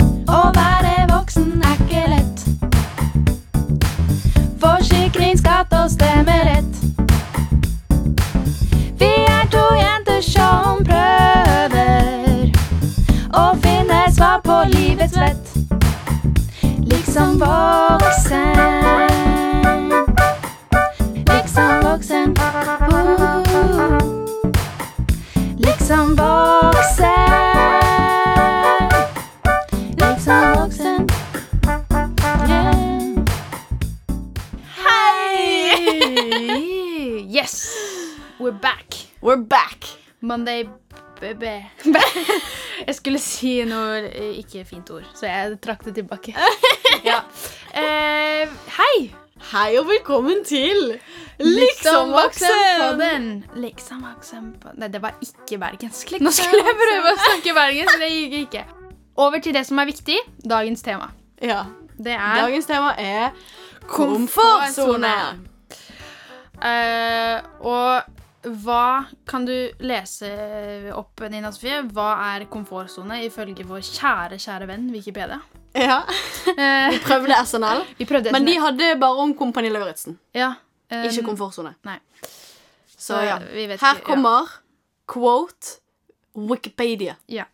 Å være voksen er ikke lett. Forsikring, skatt og stemmerett. Vi er to jenter som prøver å finne svar på livets vett. Liksom voksen. Liksom voksen. Uh. Liksom voksen. We're back. Monday BB. Jeg skulle si noe eh, ikke fint ord, så jeg trakk det tilbake. Ja. Eh, hei! Hei og velkommen til Liksom voksen Liksom voksen på Nei, det var ikke bergensk. Nå skulle jeg prøve å snakke bergensk, det gikk ikke. Over til det som er viktig. Dagens tema. Ja. Det er Dagens tema er komfortsone. Uh, og hva kan du lese opp, Nina Sofie? Hva er komfortsone ifølge vår kjære, kjære venn Wikipedia? Ja. Vi Prøvde SNL. vi prøvde Men de hadde bare om Kompani Lauritzen. ja, Um, Ikke komfortsone. Nei. Så ja. vi vet Her ikke- kommer quote Wikipedia. Ja.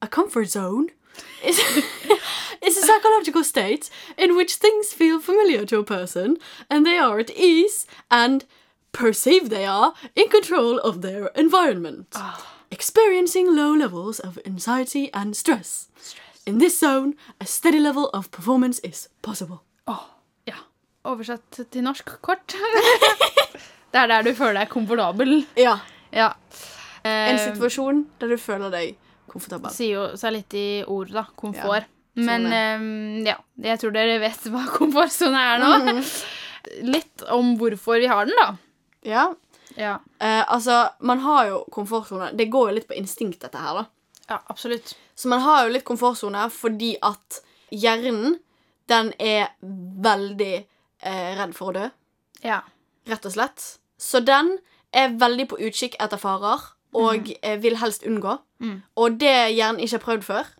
A comfort zone is, is a psychological state in which things feel familiar to a person and they are at ease and perceive they are in control of their environment. Experiencing low levels of anxiety and stress. In this zone, a steady level of performance is possible. Ja. Oversatt til norsk kort. det er der du føler deg komfortabel. Ja, Ja. en Eh, situasjon der du føler deg komfortabel. sier jo seg litt i ord, da. Komfort. Ja, Men sånn eh, ja, jeg tror dere vet hva komfortsone er nå. Mhm. Litt om hvorfor vi har den, da. Ja, Ja, eh, altså, man har jo komfortsone. Det går jo litt på instinkt, dette her, da. ja absolutt. Så man har jo litt komfortsone fordi at hjernen, den er veldig eh, redd for å dø, Ja. rett og slett. Så den er veldig på utkikk etter farer, og mm. vil helst unngå. Mm. Og det hjernen ikke har prøvd før,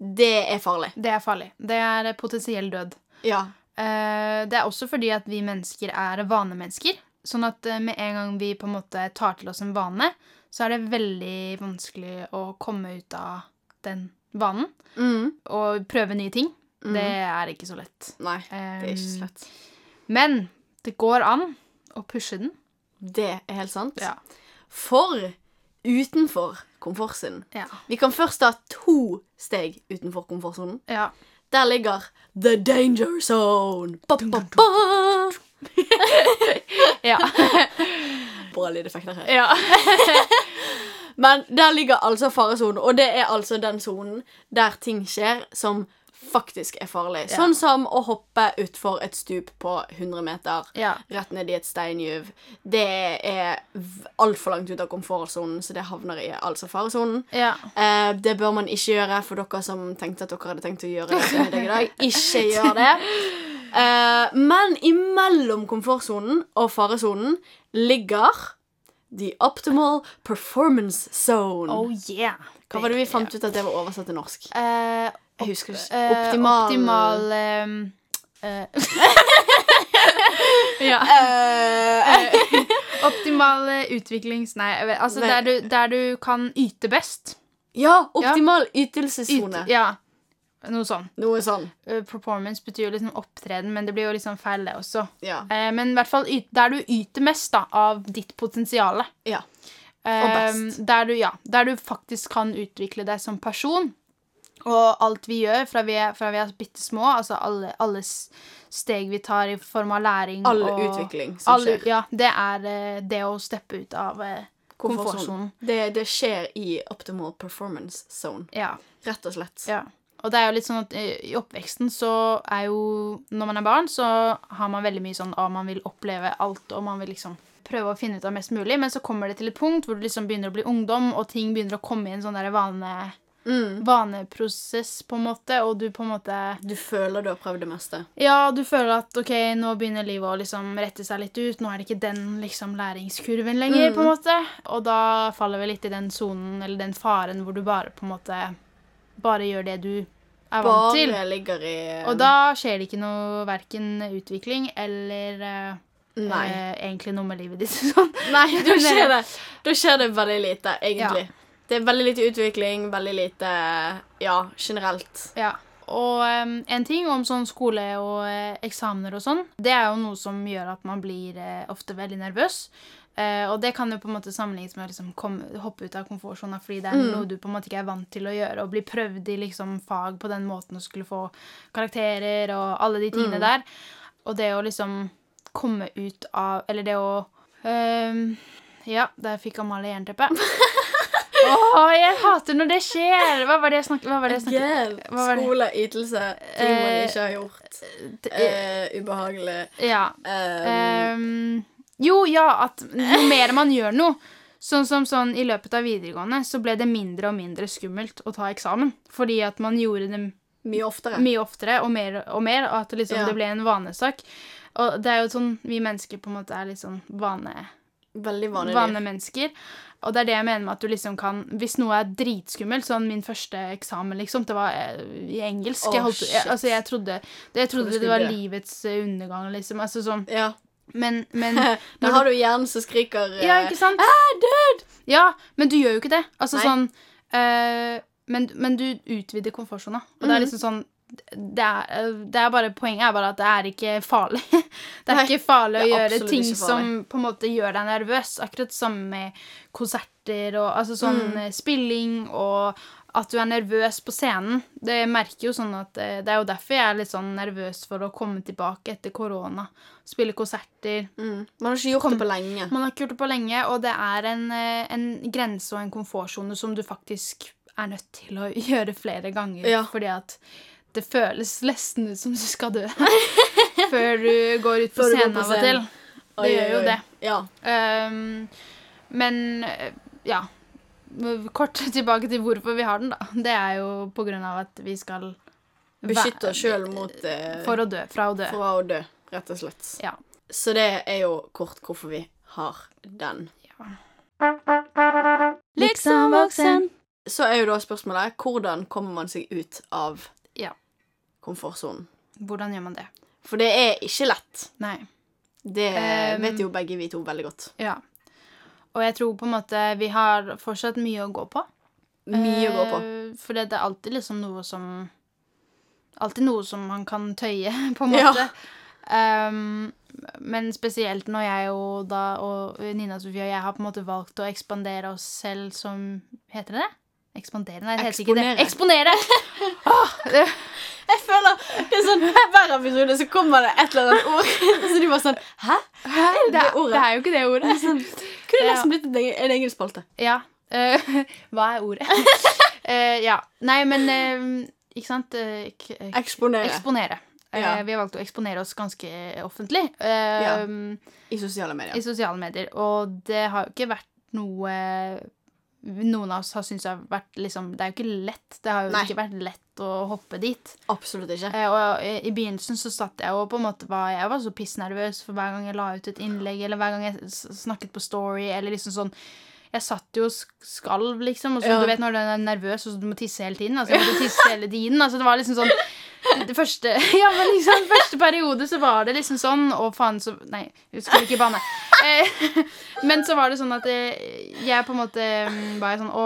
det er farlig. Det er farlig. Det er potensiell død. Ja. Eh, det er også fordi at vi mennesker er vanemennesker. Sånn at eh, med en gang vi på en måte tar til oss en vane, så er det veldig vanskelig å komme ut av den vanen. Mm. Og prøve nye ting. Det er ikke så lett. Nei, det er ikke så lett. Men det går an å pushe den. Det er helt sant. Ja. For utenfor komfortsonen Ja. Vi kan først ta to steg utenfor komfortsonen. ja. Der ligger The Danger Zone. Ba, ba, ba. ja. Bra lydeffekter her. ja. Men der ligger altså faresonen, og det er altså den sonen der ting skjer som faktisk er farlig. Ja. Sånn som å hoppe utfor et stup på 100 meter, Ja. rett ned i et steinjuv. Det er altfor langt ut av komfortsonen, så det havner i altså faresonen. ja. Eh, det bør man ikke gjøre for dere som tenkte at dere hadde tenkt å gjøre det. Ikke gjør det. Eh, men imellom komfortsonen og faresonen ligger the optimal performance zone. Oh yeah. Hva var det vi fant ut at det var oversatt til norsk? Eh, Jeg husker ikke. eh, Optimal, Optimal ehm, eh, Ja. Eh, Optimal eh, utviklings... Nei, jeg vet- altså Nei. der du, der du kan yte best. Ja, optimal Yt, ytelsessone. ja, noe sånn. Noe sånn. Uh, Performance betyr jo liksom opptreden, men det blir jo liksom feil, det også. Ja. Uh, men i hvert fall der du yter mest da, av ditt potensial. ja. Og best. Der du, ja, der du faktisk kan utvikle deg som person. Og alt vi gjør fra vi er, fra vi er bitte små, altså alle, alle steg vi tar i form av læring All utvikling som alle- skjer. Ja, det er eh, det å steppe ut av eh, komfortsonen. Det, det skjer i optimal performance zone. Ja, Rett og slett. ja. Og det er jo litt sånn at eh, i oppveksten så er jo Når man er barn, så har man veldig mye sånn at man vil oppleve alt, og man vil liksom prøve å finne ut av mest mulig, men så kommer det til et punkt hvor du liksom begynner å bli ungdom, og ting begynner å komme i en sånn der vane, Mm. vaneprosess, på en måte, og du på en måte Du føler du har prøvd det meste. Ja, du føler at ok, nå begynner livet å liksom rette seg litt ut. Nå er det ikke den liksom læringskurven lenger, på en måte. Og da faller vi litt i den sonen, eller den faren, hvor du bare på en måte bare gjør det du er vant til. Bare ligger i Og da skjer det ikke noe verken utvikling eller eh, Nei. eh, egentlig noe med livet ditt. Sånn. Nei, da skjer det, da skjer det veldig lite, egentlig. Ja. Det er veldig lite utvikling, veldig lite Ja, generelt. Ja. Og um, en ting om sånn skole og eh, eksamener og sånn, det er jo noe som gjør at man blir eh, ofte veldig nervøs. Eh, og det kan jo på en måte sammenlignes med å liksom hoppe ut av komfortsona fordi det er noe du på en måte ikke er vant til å gjøre, og bli prøvd i liksom fag på den måten og skulle få karakterer og alle de tingene der. Og det å liksom komme ut av Eller det å um, Ja, der fikk Amalie jernteppe. Å, jeg hater når det skjer! Hva var det jeg snakket om? det? Skole, ytelse, ting man Eh, ikke har gjort. Uh, uh, ubehagelig. Ja. Um, jo, ja, at jo mer man gjør noe Sånn som sånn i løpet av videregående så ble det mindre og mindre skummelt å ta eksamen. Fordi at man gjorde det mye oftere. mye oftere og mer og mer, og at det liksom Ja. det ble en vanesak. Og det er jo sånn vi mennesker på en måte er litt sånn vane, Veldig vanlig. vanemennesker. Og det er det jeg mener med at du liksom kan Hvis noe er dritskummelt, sånn min første eksamen, liksom, det var eh, i engelsk. Oh, jeg, holdt, jeg, altså, jeg trodde, det, jeg Trodde trodde det var livets eh, undergang, liksom. Altså sånn Ja. Men, men Da har du hjernen som skriker eh, Ja, ikke sant? Ja, men du gjør jo ikke det. Altså Nei. sånn uh, men, men du utvider komfortsona. Og det er Mhm. liksom sånn det er, eh, det er bare, Poenget er bare at det er ikke farlig. Det er Nei, ikke farlig å gjøre ting som på en måte gjør deg nervøs. Akkurat som med konserter og altså sånn Mm. eh, spilling og at du er nervøs på scenen. Det merker jo sånn at eh, Det er jo derfor jeg er litt sånn nervøs for å komme tilbake etter korona. Spille konserter. mm. Man har ikke gjort Kom- det på lenge. Man har ikke gjort det på lenge, og det er en, eh, en grense og en komfortsone som du faktisk er nødt til å gjøre flere ganger. Ja. Fordi at det føles nesten ut som du skal dø før du går ut på Før scenen av og til. Det Det gjør jo det. Ja. Um, men eh, ja. Kort tilbake til hvorfor vi har den, da. Det er jo på grunn av at vi skal Beskytte oss sjøl mot eh, For å dø. Fra å dø. fra å dø, rett og slett. Ja. Så det er jo kort hvorfor vi har den. Liksom voksen. Så er jo da spørsmålet hvordan kommer man seg ut av Ja. komfortsonen? Hvordan gjør man det? For det er ikke lett. Nei. Det Um, vet jo begge vi to veldig godt. Ja. Og jeg tror på en måte vi har fortsatt mye å gå på. Mye å gå på. Eh, For det er alltid liksom noe som Alltid noe som man kan tøye, på en Ja. måte. Um, men spesielt når jeg og, da, og Nina Sofie og jeg har på en måte valgt å ekspandere oss selv som Heter det det? Ekspandere? Nei, det heter ikke det. Eksponere! oh, det, Jeg føler det er sånn Hver episode så kommer det et eller annet ord. Så de bare sånn Hæ? Hæ? det, er, det ordet? det er jo ikke det ordet. Kunne Ja. nesten blitt en egen- en egen spalte. Ja. Uh, hva er ordet? uh, ja. Nei, men uh, Ikke sant? Eksponere Eksponere. Ja. Vi har valgt å eksponere oss ganske offentlig Ja. i sosiale medier. i sosiale medier. Og det har jo ikke vært noe noen av oss har syntes har vært liksom Det er jo ikke lett. Det har jo Nei. ikke vært lett å hoppe dit. Absolutt ikke. Eh, og i, i begynnelsen så satt jeg jo på en måte var Jeg var så pissnervøs for hver gang jeg la ut et innlegg, eller hver gang jeg snakket på Story, eller liksom sånn jeg satt jo og skalv, liksom. Og så, Ja. Du vet når du er nervøs og så du må tisse hele tiden. Altså, jeg måtte tisse hele tiden. Altså, det var liksom sånn det første, ja, men liksom, første periode så var det liksom sånn Å, faen, så Nei, jeg skulle ikke banne. Eh, men så var det sånn at jeg på en måte mm, var sånn Å,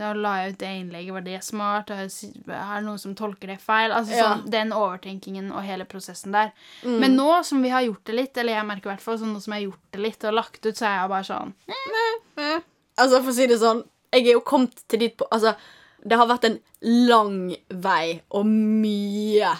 da la jeg ut det innlegget. Var det smart? Er det noen som tolker det feil? Altså Ja. sånn, Den overtenkingen og hele prosessen der. Men nå som vi har gjort det litt, eller jeg merker i hvert fall sånn nå som jeg har gjort det litt og lagt ut, så er jeg bare sånn Altså, for å si det sånn, jeg er jo kommet til dit på Altså, det har vært en lang vei og mye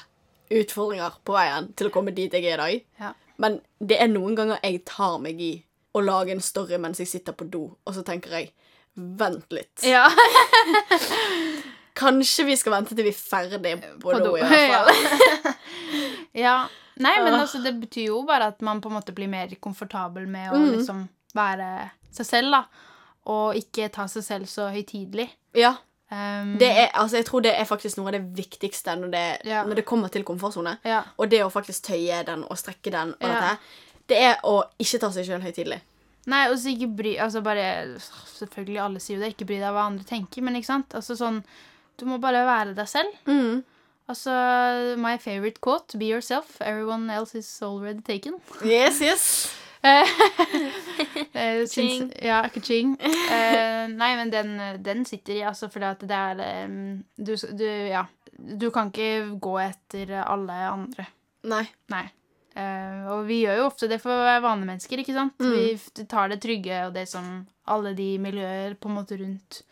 utfordringer på veien til å komme dit jeg er i dag. Ja. Men det er noen ganger jeg tar meg i å lage en story mens jeg sitter på do, og så tenker jeg Vent litt. Ja. Kanskje vi skal vente til vi er ferdig på, På do, do, i hvert fall. ja. Nei, men altså, det betyr jo bare at man på en måte blir mer komfortabel med å Mm. liksom være seg selv, da. Og ikke ta seg selv så høytidelig. Ja, Um, det er, altså, jeg tror det er faktisk noe av det viktigste når det, Ja. når det kommer til komfortsone. ja. Og det å faktisk tøye den og strekke den og Ja. dette, det er å ikke ta seg sjøl høytidelig. Nei, og så ikke bry Altså bare Selvfølgelig, alle sier jo det. Ikke bry deg hva andre tenker, men ikke sant? Altså sånn Du må bare være deg selv. Mm. Altså, my favorite quote, be yourself, everyone else is already taken. Yes, yes. Eh, syns- Ching. Ja, ka-ching. Uh, nei, men den, den sitter i, altså, fordi at det er um, du, du, ja. Du kan ikke gå etter alle andre. Nei. Nei. Uh, og vi gjør jo ofte det for å være vanemennesker, ikke sant? Mm. Vi tar det trygge og det som alle de miljøer på en måte rundt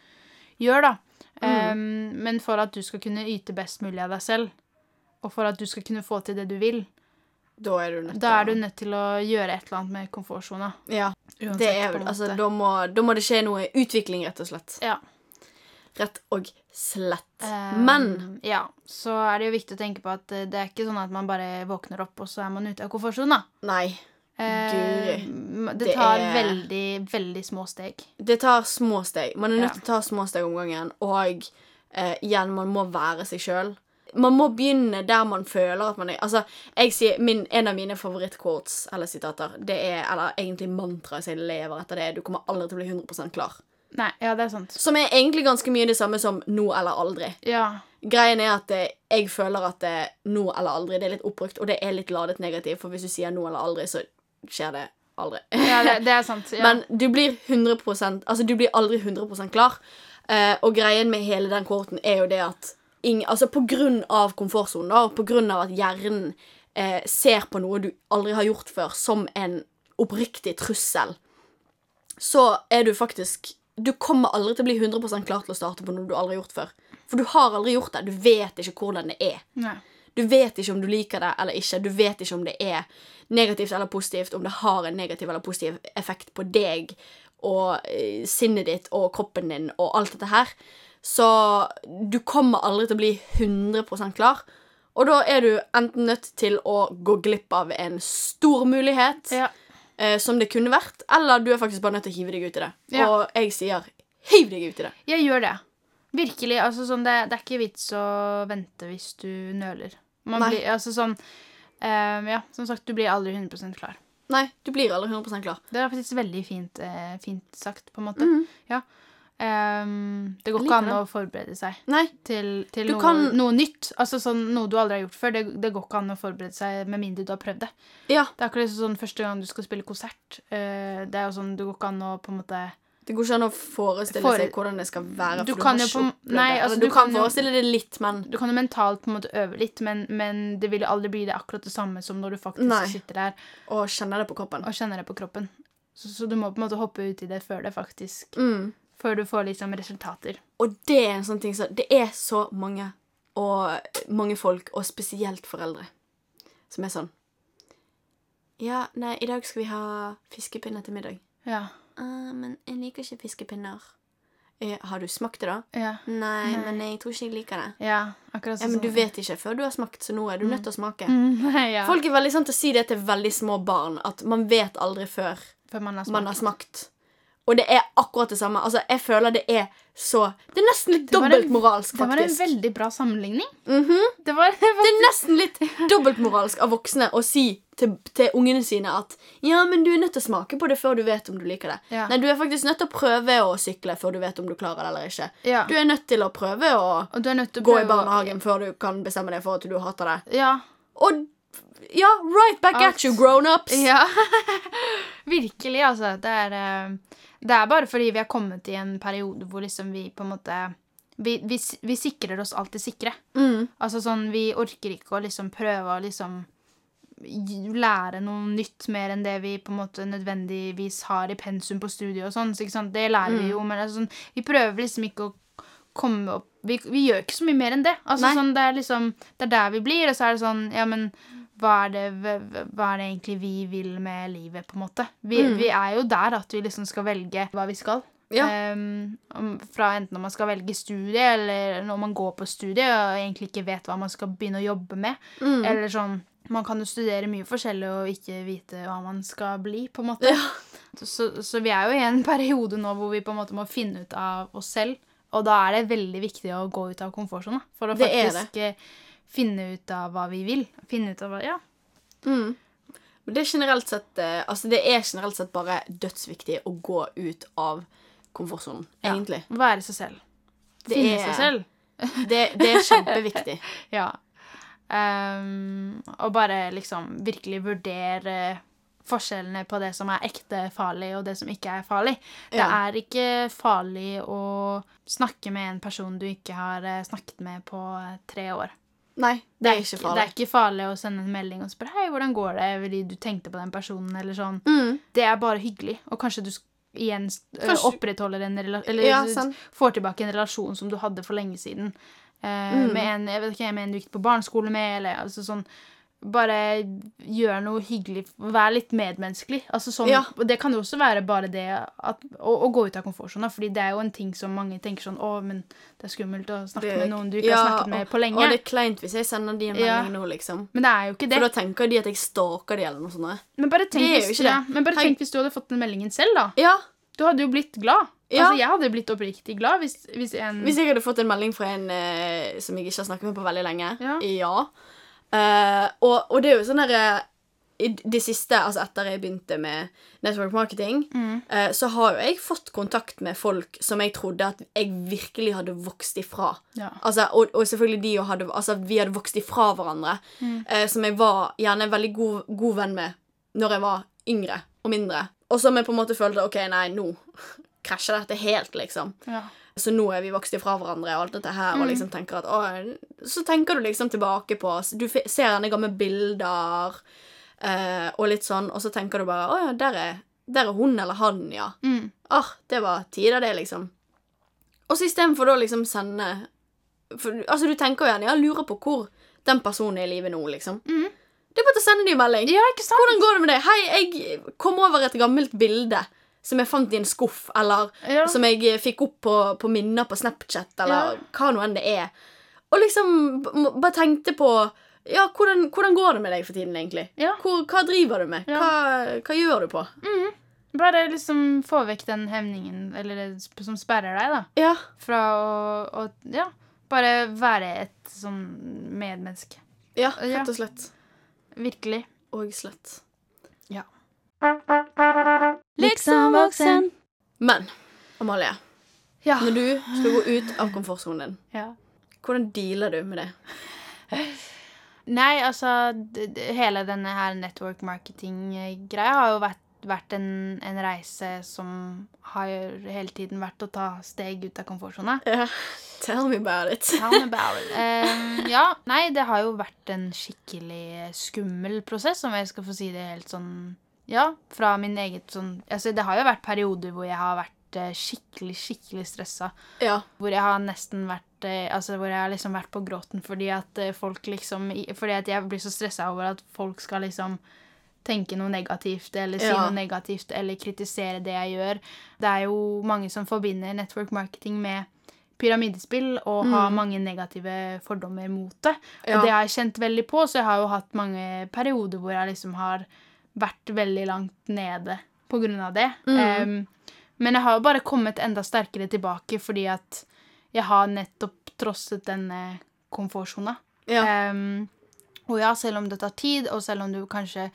gjør, da. Mm. Um, men for at du skal kunne yte best mulig av deg selv, og for at du skal kunne få til det du vil, Da er du nødt da er du nødt til å gjøre et eller annet med komfortsona. Ja, Uansett, det er Altså, da må, da må det skje noe utvikling, rett og slett. Ja. Rett og slett. Um, Men Ja, så er det jo viktig å tenke på at eh, det er ikke sånn at man bare våkner opp, og så er man ute av komfortsona. Nei. Eh, det m- det Det tar er- veldig, veldig små steg. Det tar små steg. Man er nødt Ja. til å ta små steg om gangen. Og eh, igjen, man må være seg sjøl. Man må begynne der man føler at man er Altså, jeg sier min, En av mine favorittquotes eller sitater, det er Eller egentlig mantraet som jeg lever etter, det er 'Du kommer aldri til å bli 100% klar'. Nei, ja, det er sant. Som er egentlig ganske mye det samme som 'nå eller aldri'. Ja. Greien er at det, jeg føler at det nå eller aldri det er litt oppbrukt, og det er litt ladet negativt, for hvis du sier nå eller aldri, så skjer det aldri. ja det, det er sant. Ja. Men du blir 100% Altså, du blir aldri 100% klar. uh, og greien med hele den korten er jo det at ing, Altså, på grunn av komfortsonen, da, og på grunn av at hjernen eh, ser på noe du aldri har gjort før, som en oppriktig trussel, så er du faktisk Du kommer aldri til å bli 100% klar til å starte på noe du aldri har gjort før. For du har aldri gjort det. Du vet ikke hvordan det er. Nei. Du vet ikke om du liker det eller ikke. Du vet ikke om det er negativt eller positivt, om det har en negativ eller positiv effekt på deg og eh, sinnet ditt og kroppen din og alt dette her. Så du kommer aldri til å bli 100% klar. Og da er du enten nødt til å gå glipp av en stor mulighet, Ja. eh, som det kunne vært, eller du er faktisk bare nødt til å hive deg ut i det. Ja. Og jeg sier hiv deg ut i det. Jeg gjør det. Virkelig. Altså, sånn, det, det er ikke vits å vente hvis du nøler. Blir, altså sånn eh, Ja, som sagt, du blir aldri 100% klar. Nei, du blir aldri 100% klar. Det er faktisk veldig fint, eh, fint sagt, på en måte. Mhm. Ja. Ehm, det går ikke an å forberede seg Nei. til, til noe, kan- noe nytt. Altså sånn, Noe du aldri har gjort før. Det, det går ikke an å forberede seg med mindre du har prøvd det. Ja. Det er akkurat sånn første gang du skal spille konsert. Uh, det er jo sånn, Det går ikke an å på en måte Det går ikke an å forestille For- seg hvordan det skal være. Du kan jo på- nei, altså, du du kan kan forestille det litt, men Du kan jo mentalt på en måte øve litt, men, men det vil jo aldri bli det akkurat det samme som når du faktisk Nei. sitter der og kjenner det på kroppen. og kjenner det på kroppen. Så, så du må på en måte hoppe ut i det før det faktisk Mm. Før du får liksom resultater. Og det er en sånn ting som Det er så mange, og mange folk, og spesielt foreldre, som er sånn Ja, nei, i dag skal vi ha fiskepinner til middag. Ja. Uh, men jeg liker ikke fiskepinner. «Eh, har du smakt det, da? Ja. Nei, Nei. men jeg tror ikke jeg liker det. ja akkurat sånn. Ja, men du vet ikke før du har smakt, så nå er du nødt til å smake. Mm, ja. Folk er veldig sånn til å si det til veldig små barn, at man vet aldri før Før man har man har smakt. Og det er akkurat det samme. Altså, jeg føler det er så Det er nesten litt dobbeltmoralsk, faktisk. Det var en veldig bra sammenligning. Mhm. Det var, det var Det er nesten litt dobbeltmoralsk av voksne å si til, til ungene sine at Ja, men du er nødt til å smake på det før du vet om du liker det. Ja. Nei, du er faktisk nødt til å prøve å sykle før du vet om du klarer det eller ikke. ja. Du er nødt til å prøve å å gå i å- barnehagen før du kan bestemme deg for at du hater det. Ja. Og ja, right back at, at you, grown-ups. Ja. Virkelig, altså. Det er, eh, det er bare fordi vi har kommet i en periode hvor liksom vi på en måte vi, vi, vi sikrer oss alltid sikre. Mm. Altså sånn, Vi orker ikke å liksom prøve å liksom lære noe nytt mer enn det vi på en måte nødvendigvis har i pensum på studiet og sånn. Så? Det lærer vi jo, men altså, sånn, vi prøver liksom ikke å komme opp vi, vi gjør ikke så mye mer enn det. Altså, sånn, det er liksom Det er der vi blir, og så er det sånn Ja, men hva er det, hva er det egentlig vi vil med livet, på en måte? Vi, Mm. vi er jo der at vi liksom skal velge hva vi skal. Ja. Um, fra enten når man skal velge studie, eller når man går på studie og egentlig ikke vet hva man skal begynne å jobbe med. Mm. Eller sånn Man kan jo studere mye forskjellig og ikke vite hva man skal bli, på en måte. Ja. Så, så vi er jo i en periode nå hvor vi på en måte må finne ut av oss selv. Og da er det veldig viktig å gå ut av komfortsonen for å faktisk eh, finne ut av hva vi vil. Finne ut av hva Ja. Mm. Men det er generelt sett eh, Altså, det er generelt sett bare dødsviktig å gå ut av komfortsonen, Ja. egentlig. Være seg selv. Det Finne er- seg selv. Det, det er kjempeviktig. Ja. Um, og bare liksom virkelig vurdere forskjellene på det som er ekte farlig, og det som ikke er farlig. Det Ja. er ikke farlig å snakke med en person du ikke har eh, snakket med på eh, tre år. Nei, det er ikke farlig. Det er ikke farlig å sende en melding og spørre hei, hvordan går det, fordi du tenkte på den personen, eller sånn. Mm. Det er bare hyggelig, og kanskje du igjen Kanskje- opprettholder en relasjon eller Ja, sånn. får tilbake en relasjon som du hadde for lenge siden. Uh, Mm. Med en jeg vet ikke, med en du gikk på barneskole med, eller altså sånn Bare gjør noe hyggelig. Vær litt medmenneskelig. Altså sånn, Ja. Det kan jo også være bare det at, å, å gå ut av komfortsona, fordi det er jo en ting som mange tenker sånn Å, men det er skummelt å snakke Det- med noen du ikke har snakket med og- på lenge. Og det er kleint hvis jeg sender de en melding Ja. nå, liksom. Men det er jo ikke det. For da tenker de at jeg stalker de eller noe sånt. Men bare tenk, hvis, ja, men bare Tenk- hvis du hadde fått den meldingen selv, da. Ja, Du hadde jo blitt glad. Ja. Altså, jeg hadde blitt oppriktig glad hvis, hvis en Hvis jeg hadde fått en melding fra en eh, som jeg ikke har snakket med på veldig lenge. Ja. Eh, og, og det er jo sånn derre I det siste, altså etter jeg begynte med network marketing, Mm. uh, så har jo jeg fått kontakt med folk som jeg trodde at jeg virkelig hadde vokst ifra. Ja. Altså, og, og selvfølgelig de hadde Altså, vi hadde vokst ifra hverandre. Mm. Uh, som jeg var gjerne veldig god, god venn med når jeg var yngre og mindre. Og som jeg på en måte følte OK, nei, nå krasjer dette helt, liksom. Ja. Så nå er vi vokst ifra hverandre og alt dette her, og liksom tenker at å, Så tenker du liksom tilbake på Du ser gjerne gamle bilder eh, og litt sånn, og så tenker du bare Å ja, der er, der er hun eller han, ja. Mm. Ah, det var tider, det, liksom. Og så istedenfor da liksom sende for, Altså, du tenker jo gjerne Ja, lurer på hvor den personen er i livet nå, liksom. Mm. Det er bare å sende dem en melding. ja? Hvordan går det med deg? Hei, jeg kom over et gammelt bilde som jeg fant i en skuff, eller Ja. som jeg eh, fikk opp på, på minner på Snapchat, eller Ja. hva nå enn det er. Og liksom bare tenkte på Ja, hvordan, hvordan går det med deg for tiden, egentlig? Ja. Hvor, hva driver du med? Ja. Hva, hva gjør du på? Bare liksom få vekk den hemningen eller det som sperrer deg, da. Ja. Fra å, å Ja, bare være et sånn medmenneske. Ja, Ja. rett og slett. Virkelig. Og slett. Ja. Liksom voksen. Men Amalie, Ja. når du skal gå ut av komfortsonen din, ja. hvordan dealer du med det? Nei, altså Hele denne her network marketing-greia har jo vært, vært en, en reise som har hele tiden vært å ta steg ut av komfortsona. Ja. Tell me about it. Tell me about it. Um, ja, nei, det har jo vært en skikkelig skummel prosess, om jeg skal få si det helt sånn Ja, fra min eget sånn Altså, det har jo vært perioder hvor jeg har vært eh, skikkelig, skikkelig stressa. Ja. Hvor jeg har nesten vært eh, Altså hvor jeg har liksom vært på gråten fordi at eh, folk liksom Fordi at jeg blir så stressa over at folk skal liksom tenke noe negativt eller si Ja. noe negativt eller kritisere det jeg gjør. Det er jo mange som forbinder network marketing med pyramidespill og har mange negative fordommer mot det. Og Ja. det har jeg kjent veldig på, så jeg har jo hatt mange perioder hvor jeg liksom har vært veldig langt nede på grunn av det. Em, men jeg har jo bare kommet enda sterkere tilbake fordi at jeg har nettopp trosset denne komfortsona. Ja. Um, og ja, selv om det tar tid, og selv om du kanskje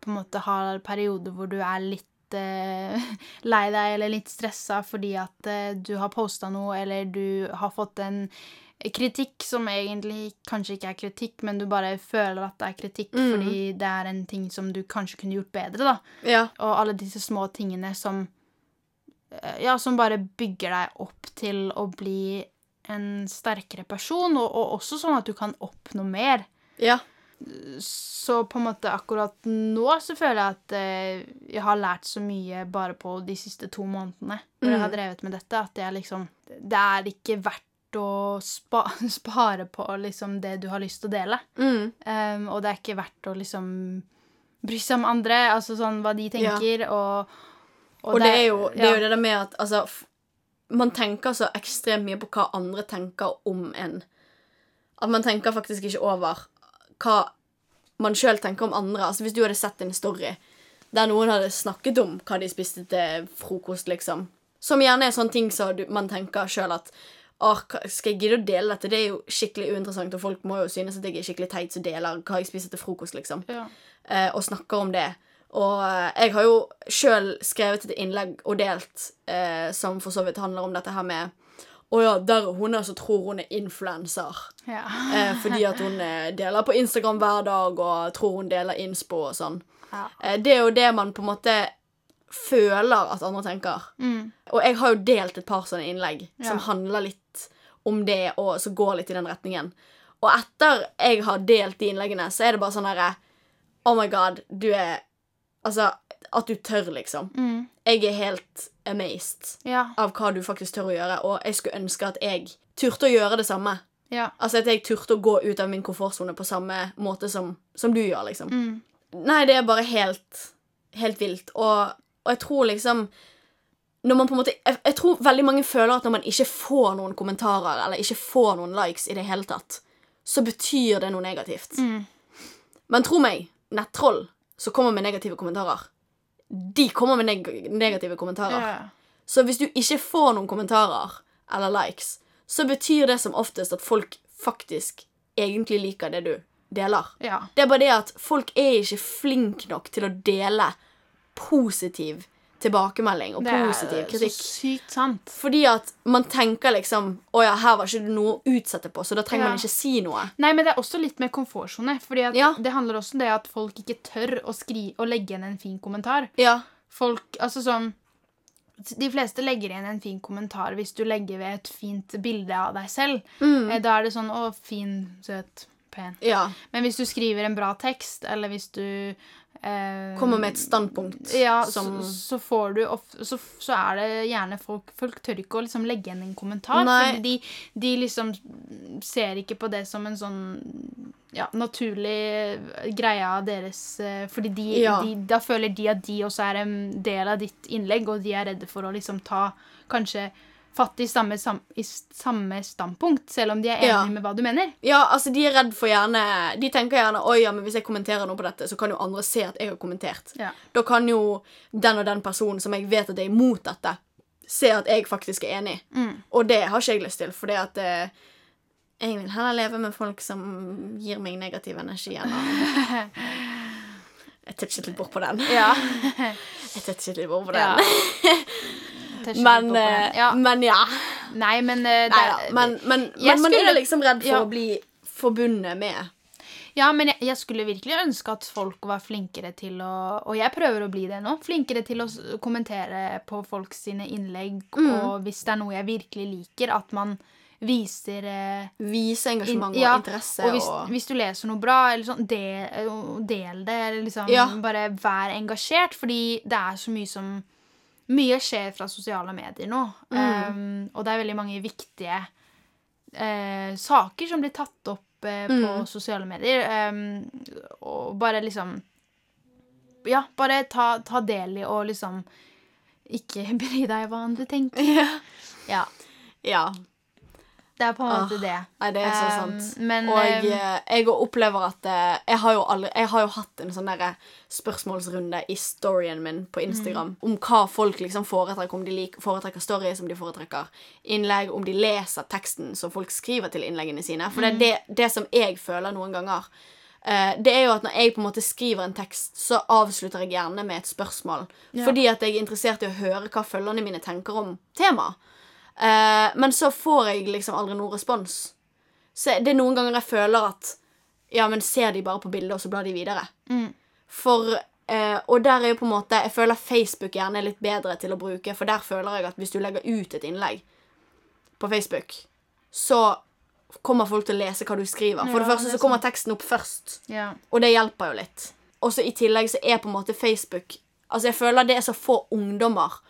på en måte har perioder hvor du er litt uh, lei deg eller litt stressa fordi at uh, du har posta noe, eller du har fått en kritikk som egentlig kanskje ikke er kritikk, men du bare føler at det er kritikk fordi det er en ting som du kanskje kunne gjort bedre, da. Ja. Og alle disse små tingene som eh, Ja, som bare bygger deg opp til å bli en sterkere person, og, og også sånn at du kan oppnå mer. Ja. Så på en måte akkurat nå så føler jeg at eh, jeg har lært så mye bare på de siste to månedene hvor jeg har drevet med dette, at jeg liksom Det er ikke verdt å spa, spare på liksom det du har lyst til å dele. Mm. Um, og det er ikke verdt å liksom bry seg om andre, altså sånn hva de tenker, og, Og, det, er jo, det er jo det der med at altså, Man tenker så ekstremt mye på hva andre tenker om en. At man tenker faktisk ikke over hva man sjøl tenker om andre. Altså Hvis du hadde sett en story der noen hadde snakket om hva de spiste til frokost, liksom. Som gjerne er sånne ting som så man tenker sjøl at Åh, skal jeg gidde å dele dette? Det er jo skikkelig uinteressant, og folk må jo synes at jeg er skikkelig teit som deler hva jeg spiser til frokost, liksom Ja. eh, og snakker om det. Og eh, jeg har jo sjøl skrevet et innlegg og delt eh, som for så vidt handler om dette her med Å ja, der er hun er, så tror hun er influenser. Ja. Eh, fordi at hun eh, deler på Instagram hver dag og tror hun deler innspo og sånn. Ja. Eh, det er jo det man på en måte føler at andre tenker. Mm. Og jeg har jo delt et par sånne innlegg som handler litt om det, og som går litt i den retningen. Og etter jeg har delt de innleggene, så er det bare sånn herre Oh my god, du er Altså, at du tør, liksom. Mm. Jeg er helt amazed Ja. av hva du faktisk tør å gjøre, og jeg skulle ønske at jeg turte å gjøre det samme. Ja. Altså at jeg turte å gå ut av min komfortsone på samme måte som, som du gjør, liksom. Mm. Nei, det er bare helt, helt vilt. Og, og jeg tror liksom når man på en måte, jeg, jeg tror veldig mange føler at når man ikke får noen kommentarer eller ikke får noen likes i det hele tatt, så betyr det noe negativt. Mm. Men tro meg, nettroll som kommer med negative kommentarer, de kommer med neg negative kommentarer. Yeah. Så hvis du ikke får noen kommentarer eller likes, så betyr det som oftest at folk faktisk egentlig liker det du deler. Yeah. Det er bare det at folk er ikke flinke nok til å dele positiv tilbakemelding og positiv kritikk. Det er så sykt sant. Fordi at man tenker liksom Å ja, her var ikke noe å utsette på, så da trenger Ja. man ikke si noe. Nei, men det er også litt med komfortsone. Fordi Ja. det handler også om det at folk ikke tør å, skri å legge igjen en fin kommentar. Ja. Folk, altså sånn De fleste legger igjen en fin kommentar hvis du legger ved et fint bilde av deg selv. Mm. Eh, Da er det sånn 'Å, fin, søt, pen'. ja. Men hvis du skriver en bra tekst, eller hvis du Kommer med et standpunkt ja, som så, så får du ofte så, så er det gjerne folk Folk tør ikke å liksom legge igjen en kommentar. Nei. De, de liksom ser ikke på det som en sånn ja, naturlig greie av deres eh, Fordi de, Ja. de, da føler de at de også er en del av ditt innlegg, og de er redde for å liksom ta kanskje fatt i samme, sam, i samme standpunkt, selv om de er enige Ja. med hva du mener. Ja, altså de er redd for gjerne De tenker gjerne Oi, ja, men hvis jeg kommenterer noe på dette, så kan jo andre se at jeg har kommentert. Ja. Da kan jo den og den personen som jeg vet at er imot dette, se at jeg faktisk er enig. Mm. Og det har ikke jeg lyst til, fordi at eh, jeg vil heller leve med folk som gir meg negativ energi å Jeg touchet litt bort på den. Ja. Jeg touchet litt bort på den. Ikke Men, eh, ja. men ja. Nei, men eh, det, Nei da. Men, men, men man skulle- er liksom redd for Ja. å bli forbundet med Ja, men jeg, jeg skulle virkelig ønske at folk var flinkere til å Og jeg prøver å bli det nå. Flinkere til å kommentere på folk sine innlegg. Mm. Og hvis det er noe jeg virkelig liker, at man viser eh, Vise engasjement ja, og interesse Og hvis, og hvis du leser noe bra, eller sånn, del, eh, del det. Eller liksom Ja. bare vær engasjert, fordi det er så mye som Mye skjer fra sosiale medier nå. Mm. Um, og det er veldig mange viktige uh, saker som blir tatt opp eh, på Mm. sosiale medier. Um, og bare liksom Ja, bare ta, ta del i og liksom ikke bry deg hva andre tenker. Ja. Ja, ja. Det er på en måte Ah, det. Nei, det er så Um, men, og um, eh, jeg opplever at eh, jeg, har jo aldri, jeg har jo hatt en sånn derre spørsmålsrunde i storyen min på Instagram om hva folk liksom foretrekker. Om de liker, foretrekker stories, om de foretrekker innlegg, om de leser teksten som folk skriver til innleggene sine. For det er det, det som jeg føler noen ganger. Uh, det er jo at når jeg på en måte skriver en tekst, så avslutter jeg gjerne med et spørsmål. Ja. Fordi at jeg er interessert i å høre hva følgerne mine tenker om temaet. Eh, men så får jeg liksom aldri noen respons. Så det er noen ganger jeg føler at Ja, men ser de bare på bildet, og så blar de videre? Mm. For uh, Og der er jo på en måte Jeg føler Facebook gjerne er litt bedre til å bruke, for der føler jeg at hvis du legger ut et innlegg på Facebook, så kommer folk til å lese hva du skriver. For Ja, det første så kommer teksten opp først. Ja. Og det hjelper jo litt. Og så i tillegg så er på en måte Facebook Altså jeg føler det er så få ungdommer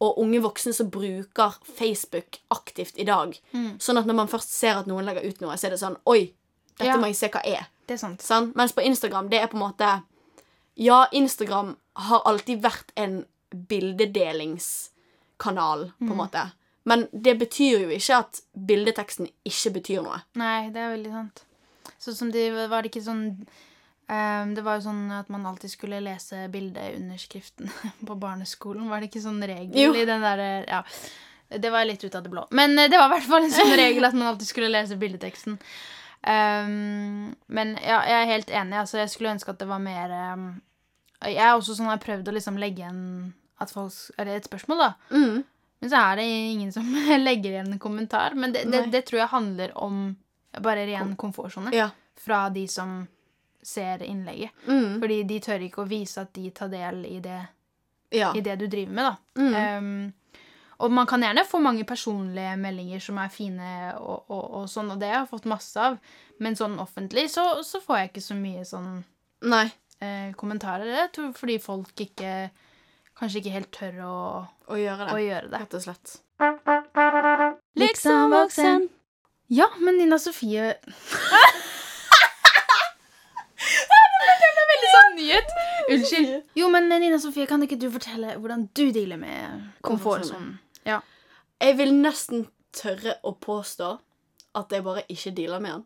og unge voksne som bruker Facebook aktivt i dag. Mm. Sånn at når man først ser at noen legger ut noe, så er det sånn Oi, dette Ja. må jeg se hva er. Det er sant. Sånn? Mens på Instagram, det er på en måte Ja, Instagram har alltid vært en bildedelingskanal, på en Mm. måte. Men det betyr jo ikke at bildeteksten ikke betyr noe. Nei, det er veldig sant. Sånn som de var det ikke sånn Det var jo sånn at man alltid skulle lese bildeunderskriften på barneskolen. Var det ikke sånn regel Jo. i den derre Ja. Det var litt ut av det blå. Men eh, det var i hvert fall en sånn regel at man alltid skulle lese bildeteksten. Um, men ja, jeg er helt enig. Altså, jeg skulle ønske at det var mer um, Jeg er også sånn jeg har prøvd å liksom legge igjen at folk, eller et spørsmål, da. Mm. Men så er det ingen som legger igjen en kommentar. Men det, det, det tror jeg handler om bare ren komfortsone Ja. fra de som ser innlegget. Mm. Fordi de tør ikke å vise at de tar del i det, Ja. i det du driver med, da. Mm. Um, og man kan gjerne få mange personlige meldinger som er fine, og, og, og sånn, og det har jeg fått masse av. Men sånn offentlig så, så får jeg ikke så mye sånn Nei. eh, kommentarer. Jeg tror fordi folk ikke Kanskje ikke helt tør å, Å gjøre det. å gjøre det. Rett og slett. Liksom voksen. Ja, men Nina Sofie Veldig sånn nyhet. Unnskyld. Jo, men Nina Sofie, kan ikke du fortelle hvordan du dealer med komfortsonen? Ja. Jeg vil nesten tørre å påstå at jeg bare ikke dealer med den.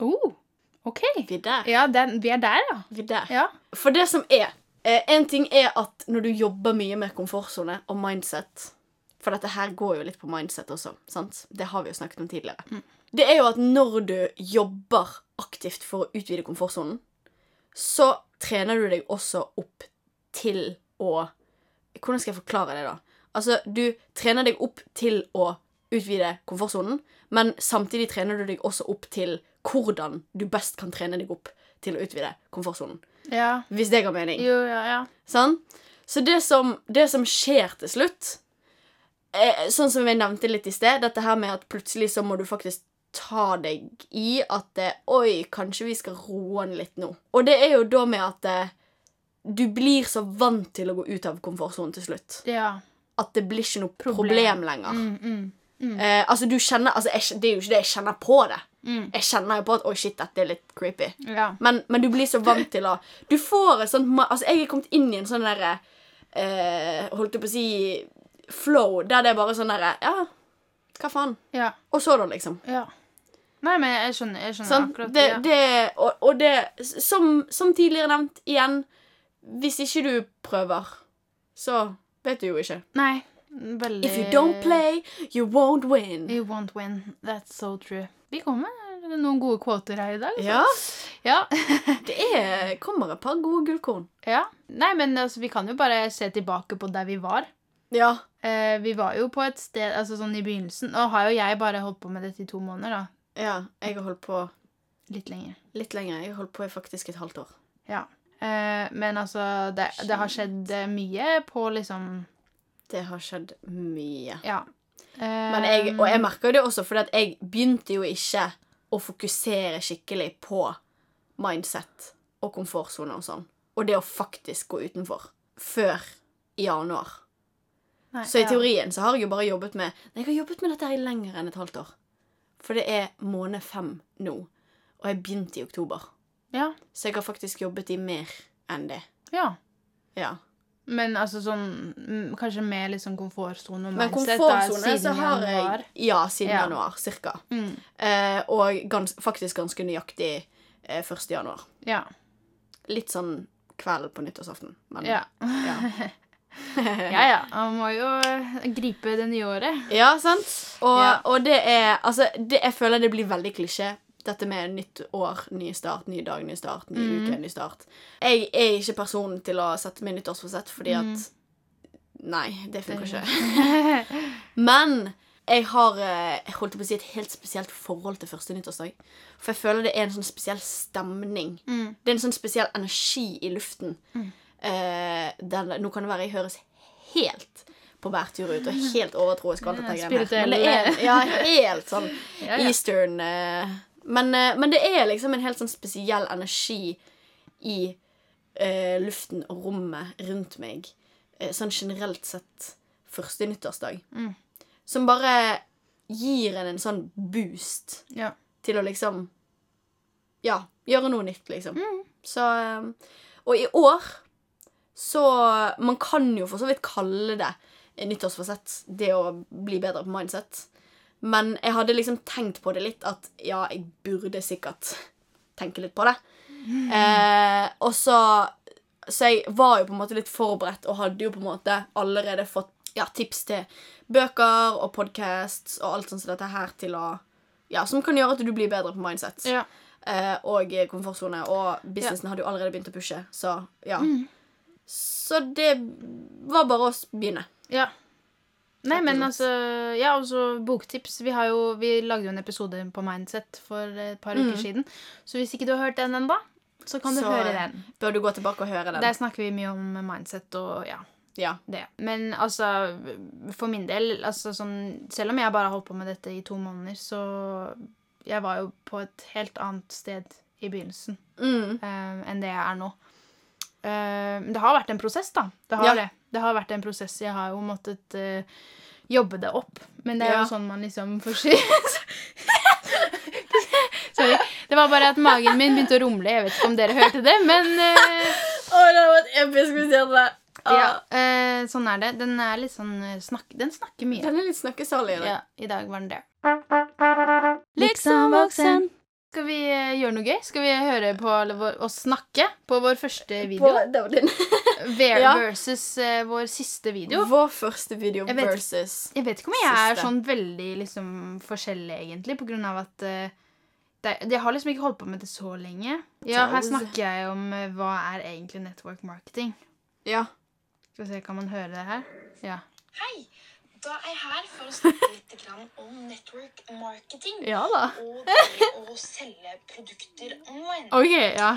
Oh, OK. Vi er der. Ja, den, vi er der, ja. Vi er der. Ja. For det som er eh, En ting er at når du jobber mye med komfortsone og mindset For dette her går jo litt på mindset også. sant? Det har vi jo snakket om tidligere. Det er jo at når du jobber aktivt for å utvide komfortsonen, så trener du deg også opp til å Hvordan skal jeg forklare det, da? Altså, du trener deg opp til å utvide komfortsonen, men samtidig trener du deg også opp til hvordan du best kan trene deg opp til å utvide komfortsonen. ja. Hvis det ga mening. Jo, ja, ja. Sånn? Så det som, det som skjer til slutt eh, Sånn som jeg nevnte litt i sted, dette her med at plutselig så må du faktisk ta deg i at eh, Oi, kanskje vi skal roe den litt nå. Og det er jo da med at eh, du blir så vant til å gå ut av komfortsonen til slutt. ja. At det blir ikke noe problem, Problem. lenger. Mm, mm. Eh, altså, du kjenner altså, jeg, Det er jo ikke det jeg kjenner på det. Mm. Jeg kjenner jo på at oi, shit, dette er litt creepy. Ja. Men, men du blir så vant til å Du får et sånt Altså, jeg er kommet inn i en sånn derre eh, Holdt jeg på å si Flow, der det er bare sånn derre Ja, hva faen? Ja. Og så, da, liksom. ja. Nei, men jeg skjønner, jeg skjønner Sånn, akkurat det, ja. det, og, og det som, som tidligere nevnt, igjen Hvis ikke du prøver, så vet du jo ikke. Nei. Veldig If you don't play, you won't win. You won't win. That's so true. Vi kommer med noen gode kvoter her i dag. Så. Ja, Ja. det er, kommer et par gode gullkorn. ja. Nei, men altså, vi kan jo bare se tilbake på der vi var. Ja. Eh, vi var jo på et sted altså sånn i begynnelsen. Nå har jo jeg bare holdt på med dette i to måneder, da. Ja. Jeg har holdt på Litt lenger. litt lenger. Jeg har holdt på i faktisk et halvt år. Ja. Eh, men altså, det, det har skjedd eh, mye på liksom Det har skjedd mye. Ja. Eh, Men jeg, og jeg merker jo det også, for jeg begynte jo ikke å fokusere skikkelig på mindset og komfortsone og sånn. Og det å faktisk gå utenfor. Før i januar. nei, Så i ja. teorien så har jeg jo bare jobbet med Nei, jeg har jobbet med dette her i lenger enn et halvt år. For det er måned fem nå. Og jeg begynte i oktober. Ja. Så jeg har faktisk jobbet i mer enn det. ja. Ja. Men altså sånn Kanskje med litt sånn komfortsone Men komfortsone så har januar. jeg Ja, siden Ja. januar, cirka. Mm. Eh, og gans, faktisk ganske nøyaktig eh, 1. januar. Ja. Litt sånn kveld på nyttårsaften. Men Ja. ja. ja, ja. Man må jo eh, gripe det nye året. Ja, sant? Og, Ja. og det er Altså, det, jeg føler det blir veldig klisjé. Dette med nytt år, ny start, ny dag, ny start, ny Mm. uke, ny start. Jeg er ikke personen til å sette meg nyttårsforsett fordi at Mm. Nei, det funker ikke. Men jeg har eh, jeg holdt på å si et helt spesielt forhold til første nyttårsdag. For jeg føler det er en sånn spesiell stemning. Mm. Det er en sånn spesiell energi i luften. Eh, den, nå kan det være jeg høres helt på bærtur ut og helt overtroisk. og alt dette greiene. Men det er ja, helt sånn Ja, ja. eastern eh, men, eh, men det er liksom en helt sånn spesiell energi i eh, luften og rommet rundt meg. Eh, sånn generelt sett første nyttårsdag. Mm. Som bare gir en en sånn boost Ja. til å liksom Ja, gjøre noe nytt, liksom. Mm. Så eh, Og i år så Man kan jo for så vidt kalle det nyttårsfasett, det å bli bedre på mindset. Men jeg hadde liksom tenkt på det litt, at ja, jeg burde sikkert tenke litt på det. Eh, og så Så jeg var jo på en måte litt forberedt og hadde jo på en måte allerede fått ja, tips til bøker og podcasts og alt sånt som dette her til å Ja, som kan gjøre at du blir bedre på mindset. Ja. Eh, og komfortsone. Og businessen hadde jo allerede begynt å pushe, så ja. Så det var bare å begynne. ja. Nei, men altså Ja, også boktips. Vi, har jo, vi lagde jo en episode på Mindset for et par uker siden. Så hvis ikke du har hørt den ennå, så kan du Mm. Så- høre den. Bør du gå tilbake og høre den? Der snakker vi mye om mindset og ja, Ja. det. Men altså, for min del, altså sånn Selv om jeg bare har holdt på med dette i to måneder, så Jeg var jo på et helt annet sted i begynnelsen Mm. eh, enn det jeg er nå. Eh, det har vært en prosess, da. Det har Ja. det. Det har vært en prosess. Jeg har jo måttet uh, jobbe det opp. Men det er Ja. jo sånn man liksom får si Sorry. Det var bare at magen min begynte å rumle. Jeg vet ikke om dere hørte det, men uh, oh, det var vært episk hvis jeg hadde det. ja, uh, sånn er det. Den er litt sånn snakk, Den snakker mye. Den er litt snakkesalig. i dag. Ja, I dag var den det. Liksom voksen. Skal vi eh, gjøre noe gøy? Skal vi høre på eller oss snakke på vår første video? På, det var din. Ver ja. Versus uh, vår siste video. Vår første video Jeg vet- versus Jeg vet ikke om jeg er sånn veldig liksom forskjellig, egentlig, på grunn av at uh, det, Jeg har liksom ikke holdt på med det så lenge. Ja, her snakker jeg om uh, hva er egentlig network marketing. Ja. Skal vi se, Kan man høre det her? Ja. Hei! Da er jeg her for å snakke litt om network marketing. Ja da. Og det å selge produkter online. OK, ja.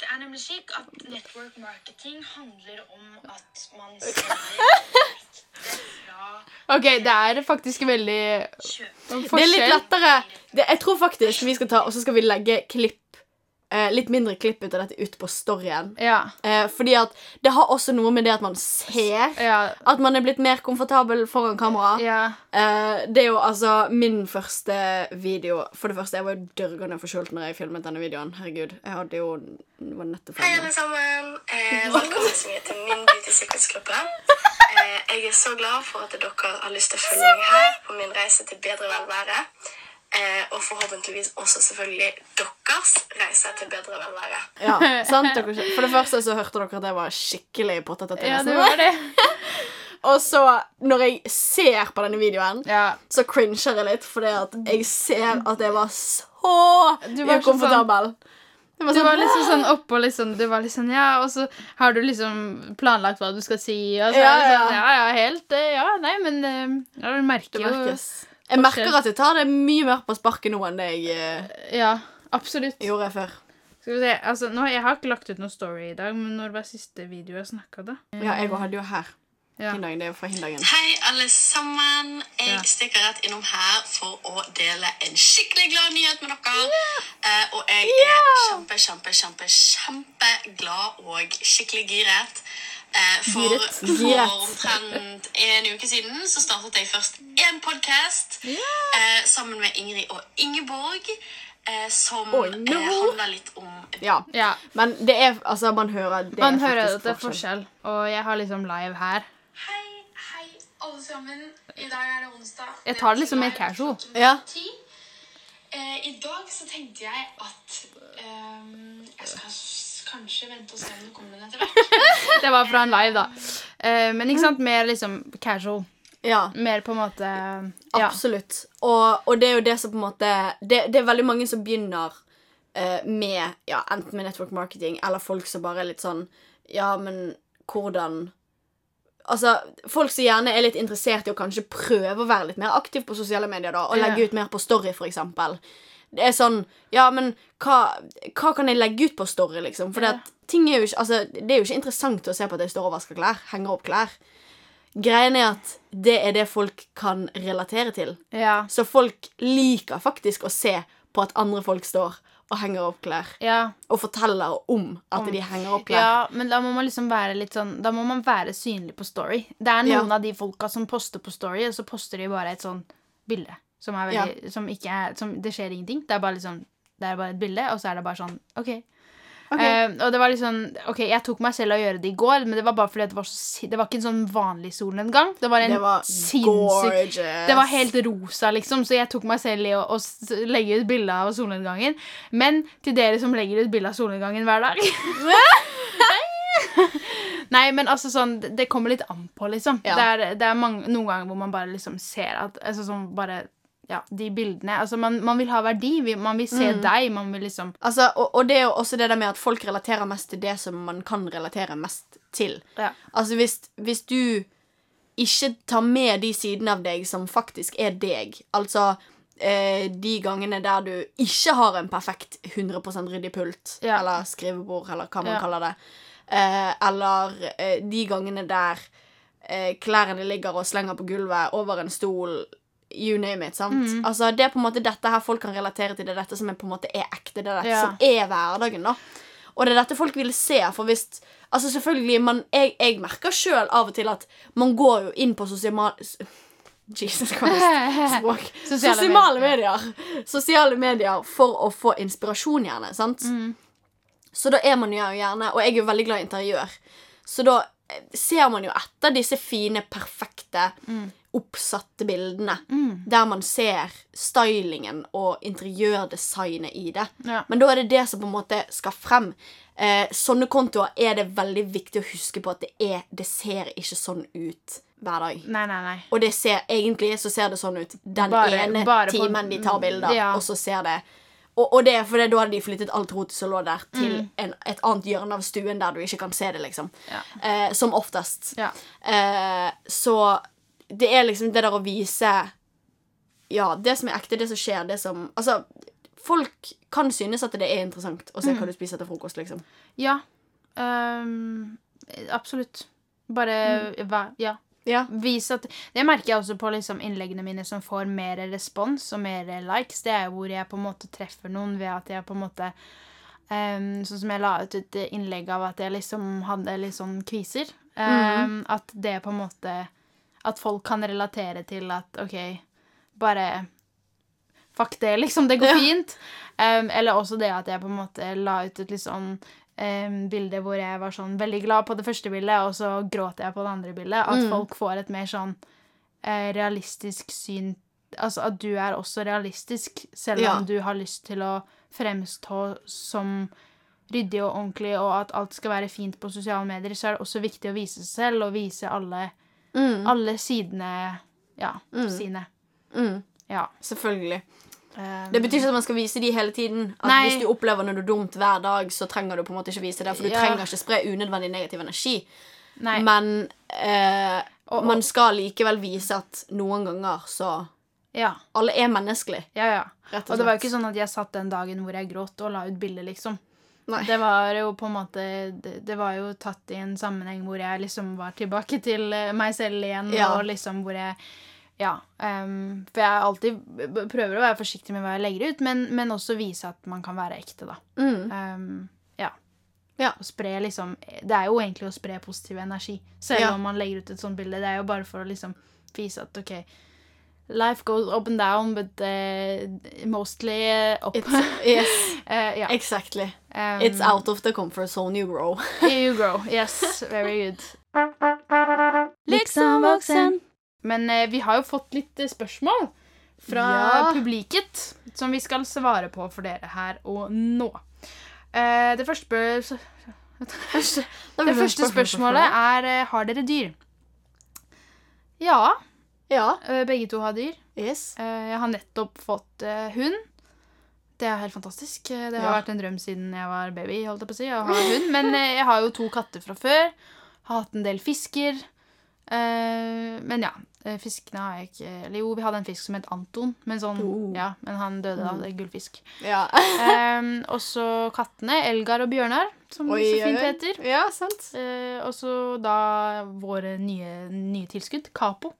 Det er nemlig slik at network marketing handler om at man selger direkte fra OK, det er faktisk veldig kjøper. Det er litt lettere. Det, jeg tror faktisk vi skal ta, og så skal vi legge klipp eh, Litt mindre klipp ut av dette ut på storyen. Ja. Eh, fordi at det har også noe med det at man ser Ja. at man er blitt mer komfortabel foran kamera. ja. Eh, det er jo altså min første video For det første, jeg var jo dørgende forkjølt når jeg filmet denne videoen. Herregud, jeg hadde jo var nettopp Hei, alle sammen. Eh, velkommen så mye til min Beauty Secrets-gruppe. Eh, jeg er så glad for at dere har lyst til å følge meg her på min reise til bedre velvære. Eh, og forhåpentligvis også selvfølgelig deres reise til bedre velvære. Ja, sant? For det første så hørte dere at jeg var skikkelig pottete til ja, det var det. Og så, når jeg ser på denne videoen, Ja. så cringer jeg litt, fordi at jeg ser at jeg var så var ukomfortabel. Det var Du sånn, var liksom sånn oppå liksom, Du var liksom Ja, og så har du liksom planlagt hva du skal si, og så Ja, er det ja. sånn Ja, ja, helt eh, Ja, nei, men eh, ja, du merker jo. Jeg merker at jeg tar det mye mer på sparket nå enn det jeg eh, Ja, absolutt. gjorde før. Skal vi se Altså, nå, jeg har ikke lagt ut noen story i dag, men når var siste video jeg snakka, da? Ja, jeg hadde jo her. Ja. Hindagen, det er jo fra Hindagen. Hei, alle sammen. Jeg Ja. stikker rett innom her for å dele en skikkelig glad nyhet med dere. Eh, og jeg er kjempe, kjempe, kjempe, kjempeglad og skikkelig giret. Eh, for for omtrent en uke siden så startet jeg først en podkast yeah. sammen med Ingrid og Ingeborg. Eh, som oh, no. eh, handler litt om Ja. Ja. Men det er Altså, man hører det Man er hører faktisk at det er forskjell, og jeg har liksom live her. Hei, hei, alle sammen. I dag er det onsdag. Jeg tar det liksom mer casual. Ja. Eh, I dag så tenkte jeg at um, jeg skal kanskje vente og se om det kommer en etter hvert. Det var fra en live, da. Eh, men ikke sant, mer liksom casual. Ja. Mer på en måte Ja. Absolutt. Og, og det er jo det som på en måte Det, det er veldig mange som begynner uh, med ja, enten med network marketing eller folk som bare er litt sånn Ja, men hvordan Altså, Folk som gjerne er litt interessert i å kanskje prøve å være litt mer aktiv på sosiale medier da, og legge ut mer på Story, eksempel. Det er sånn Ja, men hva, hva kan jeg legge ut på Story, liksom? For Ja. Ting er ikke Altså, det er jo ikke interessant å se på at jeg står og vasker klær. Henger opp klær. Greien er at det er det folk kan relatere til. Ja. Så folk liker faktisk å se på at andre folk står og henger opp klær. ja. Og forteller om at de henger opp klær. Ja, men da må man liksom være litt sånn Da må man være synlig på Story. Det er noen Ja. av de folka som poster på Story, og så poster de bare et sånn bilde som er veldig Som ikke er som, Det skjer ingenting. Det er bare liksom Det er bare et bilde, og så er det bare sånn OK. Ok. Eh, og det var liksom Ok, jeg tok meg selv å gjøre det i går, men det var bare fordi det var så Det var ikke en sånn vanlig solnedgang. Det var en Det var sinnssyk det var helt rosa, liksom, så jeg tok meg selv i å, å legge ut bilde av solnedgangen. Men til dere som legger ut bilde av solnedgangen hver dag Nei, men altså sånn Det det kommer litt an på, liksom. Ja. Det er, det er mange, noen ganger hvor man bare liksom ser at altså sånn bare Ja, de bildene Altså, man, man vil ha verdi. Man vil Mm. se deg. Man vil liksom Altså, og, og det er jo også det der med at folk relaterer mest til det som man kan relatere mest til. Ja. Altså hvis, hvis du ikke tar med de sidene av deg som faktisk er deg. Altså eh, de gangene der du ikke har en perfekt 100 ryddig pult Ja. eller skrivebord, eller hva man Ja. kaller det. Eh, eller eh, de gangene der eh, klærne ligger og slenger på gulvet over en stol. You name it, sant? Mm. Altså, det er på en måte dette her folk kan relatere til. Det er dette som er på en måte er ekte. Det er dette Ja. som er hverdagen, da. Og det er dette folk vil se, for hvis Altså, selvfølgelig, man, jeg, jeg merker sjøl av og til at man går jo inn på sosiale Jesus Christ. Språk. Sosiale Sosiale, medier. medier. Sosiale medier for å få inspirasjon, gjerne. sant? Mm. Så da er man jo gjerne Og jeg er jo veldig glad i interiør. Så da eh, ser man jo etter disse fine, perfekte, Mm. Oppsatte bildene. Der man ser stylingen og interiørdesignet i det. Ja. Men da er det det som på en måte skal frem. Eh, sånne kontoer er det veldig viktig å huske på at det, er, det ser ikke sånn ut hver dag. Nei, nei, nei. Og det ser, egentlig så ser det sånn ut den Bare- ene bare på- timen de tar bilder, Ja. og så ser det og, og det er fordi da hadde de flyttet alt rotet som lå der, til Mm. en, et annet hjørne av stuen der du ikke kan se det, liksom. Ja. Eh, som oftest. Ja. Eh, så det er liksom det der å vise Ja, det som er ekte, det som skjer, det som Altså, folk kan synes at det er interessant å se Mm. hva du spiser til frokost, liksom. Ja. Um, absolutt. Bare hva Ja. Ja. At Det merker jeg også på liksom innleggene mine som får mer respons og mer likes. Det er hvor jeg på en måte treffer noen ved at jeg på en måte um, Sånn som jeg la ut et innlegg av at jeg liksom hadde litt sånn kviser. Ehm, At det på en måte At folk kan relatere til at OK, bare Fuck det, liksom. Det går Ja. fint. Ehm, eller også det at jeg på en måte la ut et litt sånn um, bilde hvor jeg var sånn veldig glad på det første bildet, og så gråt jeg på det andre bildet. At folk får et mer sånn uh, realistisk syn Altså at du er også realistisk, selv Ja. om du har lyst til å fremstå som ryddig og ordentlig, og at alt skal være fint på sosiale medier, så er det også viktig å vise seg selv og vise alle, Mm. alle sidene Ja, sine. Mm. Ja. Selvfølgelig. Em, Det betyr ikke at man skal vise de hele tiden. At Nei. Hvis du opplever noe dumt hver dag, så trenger du på en måte ikke vise det. For du Ja. trenger ikke spre unødvendig negativ energi. Nei. Men eh, Og- man skal likevel vise at noen ganger så ja. Alle er menneskelige, Ja, ja. og Og det var jo ikke sånn at jeg satt den dagen hvor jeg gråt og la ut bilde, liksom. Nei. Det var jo på en måte det, var jo tatt i en sammenheng hvor jeg liksom var tilbake til eh, meg selv igjen, Ja. og liksom hvor jeg Ja. Um, for jeg alltid prøver å være forsiktig med hva jeg legger ut, men, men også vise at man kan være ekte, da. Mm. Um, ja. Ja. Spre liksom Det er jo egentlig å spre positiv energi, selv Ja. om man legger ut et sånt bilde. Det er jo bare for å liksom vise at OK Life goes up and down, but uh, mostly eh, up. Yes, uh, ja. exactly. Um, It's out of the comfort zone you grow. You grow. Yes, very good. Liksom voksen. Men eh, vi har jo fått litt eh, spørsmål fra Ja. publiket som vi skal svare på for dere her og nå. Eh, det første, spør- det første spørsmålet er eh, Har dere dyr? Ja, Ja. eh, begge to har dyr. Yes. Eh, Jeg har nettopp fått hund. Det er helt fantastisk. Eh, Det har Ja. vært en drøm siden jeg var baby. holdt jeg på å si, å ha hund. Men eh, jeg har jo to katter fra før. Har hatt en del fisker. Eh, men ja, fiskene har jeg ikke Eller jo, vi hadde en fisk som het Anton, men sånn, Oh. ja, men han døde av er gullfisk. Ja. um, og så kattene. Elgar og Bjørnar, som Oi, så fint heter. Ja, sant. Uh, og så da våre nye, nye tilskudd, Capo.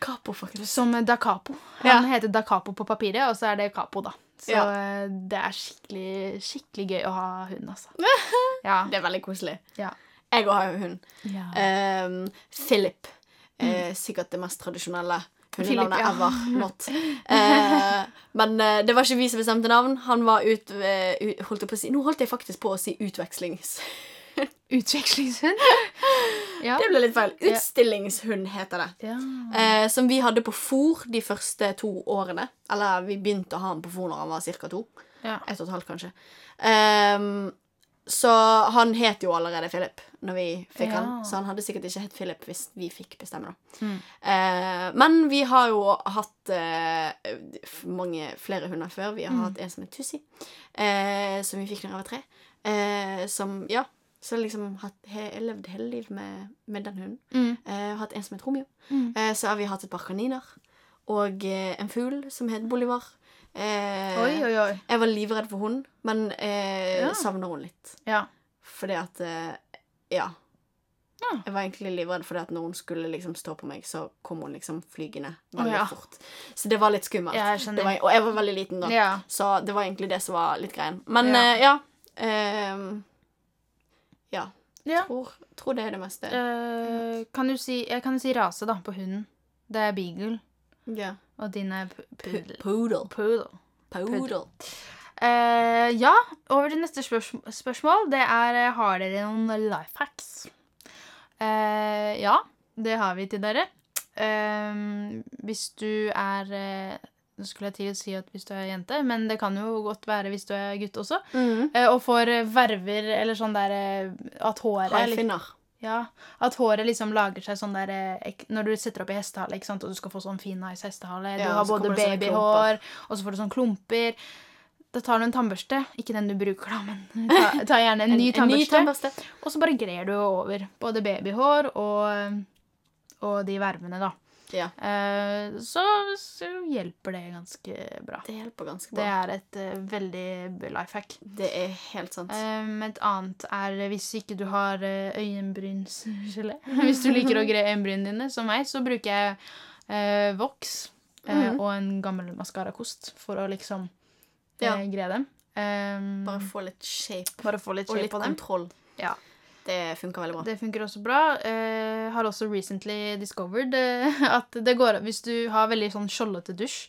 Capo, faktisk. Som Da Capo. Han heter Da Capo på papiret, og så er det Capo, da. Så Ja. eh, det er skikkelig, skikkelig gøy å ha hund, altså. Ja. Det er veldig koselig. Ja. Jeg òg har jo hund. Um, Philip. Eh, sikkert det mest tradisjonelle hundenavnet Mm. Philip, ever. Not. Eh, men eh, det var ikke vi som bestemte navn. Han var ut, Uh, holdt si, Nå holdt jeg faktisk på å si utvekslings... Utvekslingshund? ja. Det ble litt feil. Utstillingshund heter det. ja. Eh, som vi hadde på fòr de første to årene. Eller vi begynte å ha den på fòr når han var ca. to. Ja. Ett og et halvt, kanskje. Um, så han het jo allerede Philip når vi fikk Ja. han. Så han hadde sikkert ikke hett Philip hvis vi fikk bestemme. da. Mm. Eh, men vi har jo hatt eh, mange flere hunder før. Vi har Mm. hatt en som het Tussi, eh, som vi fikk da jeg var tre. Eh, som, ja Så liksom hatt, he, jeg levd hele livet med, med den hunden. Mm. Eh, hatt en som het Romeo. Mm. Eh, så har vi hatt et par kaniner. Og eh, en fugl som het Bolivar. Eh, Oi, oi, oi. Jeg var livredd for hund, men eh, Ja. savner hun litt. Ja. Fordi at eh, Ja. Ja. Jeg var egentlig livredd fordi at når hun skulle liksom stå på meg, så kom hun liksom flygende veldig ja. fort. Så det var litt skummelt. Ja, jeg var, og jeg var veldig liten da. Så det var egentlig det som var litt greien. Men Ja. Ja. ja. Tror, tror det er det meste. Uh, kan du si, jeg kan jo si rase, da, på hunden. Det er beagle, Ja. og din er poodle. Poodle. Poodle. Poodle. Uh, ja, over til neste spørs spørsmål. Det er eh, Har dere noen life hacks? Uh, ja, det har vi til dere. Hvis du er Nå skulle jeg til å si at hvis du er jente, men det kan jo godt være hvis du er gutt også. Mm. Eh, og får eh, verver eller sånn der eh, At håret er Haifinner. ja, At håret liksom lager seg sånn der Når du setter opp i hestehale, ikke sant, og du skal få sånn fin, nice hestehale Du Ja, har både babyhår, og så får du sånn klumper. Da tar du en tannbørste. Ikke den du bruker, da, men ta, ta gjerne en, ny En, en ny tannbørste. tannbørste. og så bare grer du over både babyhår og, og de vervene, da. Ja. Eh, så, så hjelper det ganske bra. Det hjelper ganske bra. Det er et eh, veldig life hack. Det er helt sant. Um, et annet er eh, hvis ikke du har uh, øyenbrynsgelé. hvis du liker å gre øyenbrynene dine, som meg, så bruker jeg eh, Mhm. og en gammel maskarakost for å liksom eh, Ja. gre dem. Bare få litt shape bare få litt og litt på dem. kontroll. Ja. Det funker veldig bra. Det funker også bra. Uh, har også recently discovered uh, at det går Hvis du har veldig sånn skjoldete dusj,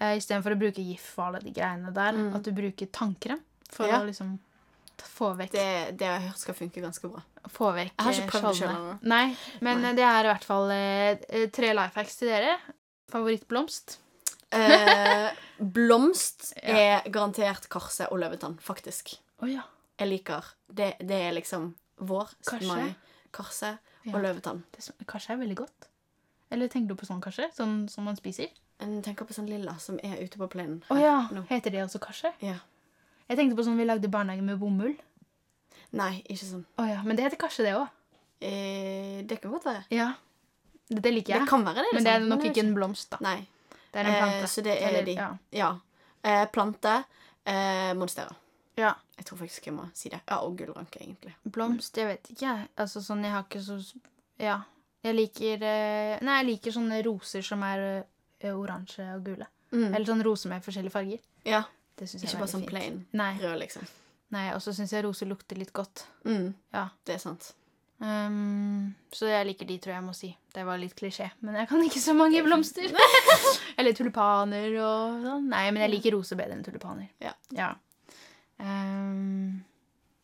uh, istedenfor å bruke GIF og alle de greiene der, Mm. at du bruker tannkrem for Ja. å liksom få vekk Det, det har jeg hørt skal funke ganske bra. Få vekk Jeg har ikke eh, prøvd det sjøl. Nei, men Nei. eh, det er i hvert fall eh, eh, tre life hacks til dere. Favorittblomst? Eh, blomst Ja. er garantert karse og løvetann, faktisk. Oh, ja. Jeg liker Det, det er liksom vår. Karse? mai, Karse Ja. og løvetann. Karse er veldig godt. Eller tenker du på sånn karse? Sånn som man spiser? Jeg tenker på sånn lilla som er ute på plenen. Å oh, ja. nå. Heter det også karse? Ja. Jeg tenkte på sånn vi lagde i barnehagen med bomull. Nei, ikke sånn. Oh, ja, Men det heter karse, det òg. Eh, det kan godt være. Ja. Det, det liker jeg. Det kan være det. men det er liksom, nok ikke en blomst, da. Nei. Det er en plante. Eh, så det er Eller- de. Ja. Ja. Eh, plante. Eh, monstera. Ja. Jeg tror faktisk jeg må si det. Ja, og gullranke, egentlig. Blomst, jeg vet ikke. Altså sånn, jeg har ikke så Ja. Jeg liker eh, Nei, jeg liker sånne roser som er eh, oransje og gule. Mm. Eller sånn roser med forskjellige farger. Ja, Det synes jeg Ikke er bare sånn fint. plain Nei. rød, liksom. nei og så syns jeg roser lukter litt godt. Mm. Ja. Det er sant. Um, så jeg liker de, tror jeg jeg må si. Det var litt klisjé. Men jeg kan ikke så mange blomster. Eller tulipaner og sånn. Nei, men jeg liker roser bedre enn tulipaner. Ja. Ja. Um,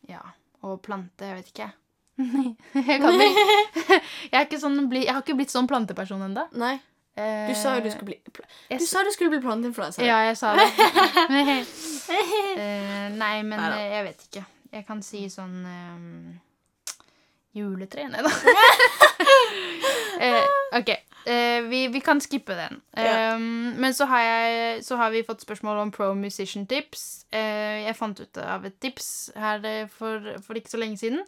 ja. Og plante, jeg vet ikke. jeg kan ikke. Jeg, sånn, jeg har ikke blitt sånn planteperson ennå. Nei, du sa jo du skulle bli pl- Du sa du skulle bli planteinfluenser. Ja, jeg sa det. Eh, nei, men Neida. eh, jeg vet ikke. Jeg kan si sånn um, Juletre? Nei da. Eh, OK. Eh, vi, vi kan skippe den. Ja. Um, men så har, jeg, så har vi fått spørsmål om pro musician tips. Uh, jeg fant ut av et tips her eh, for, for ikke så lenge siden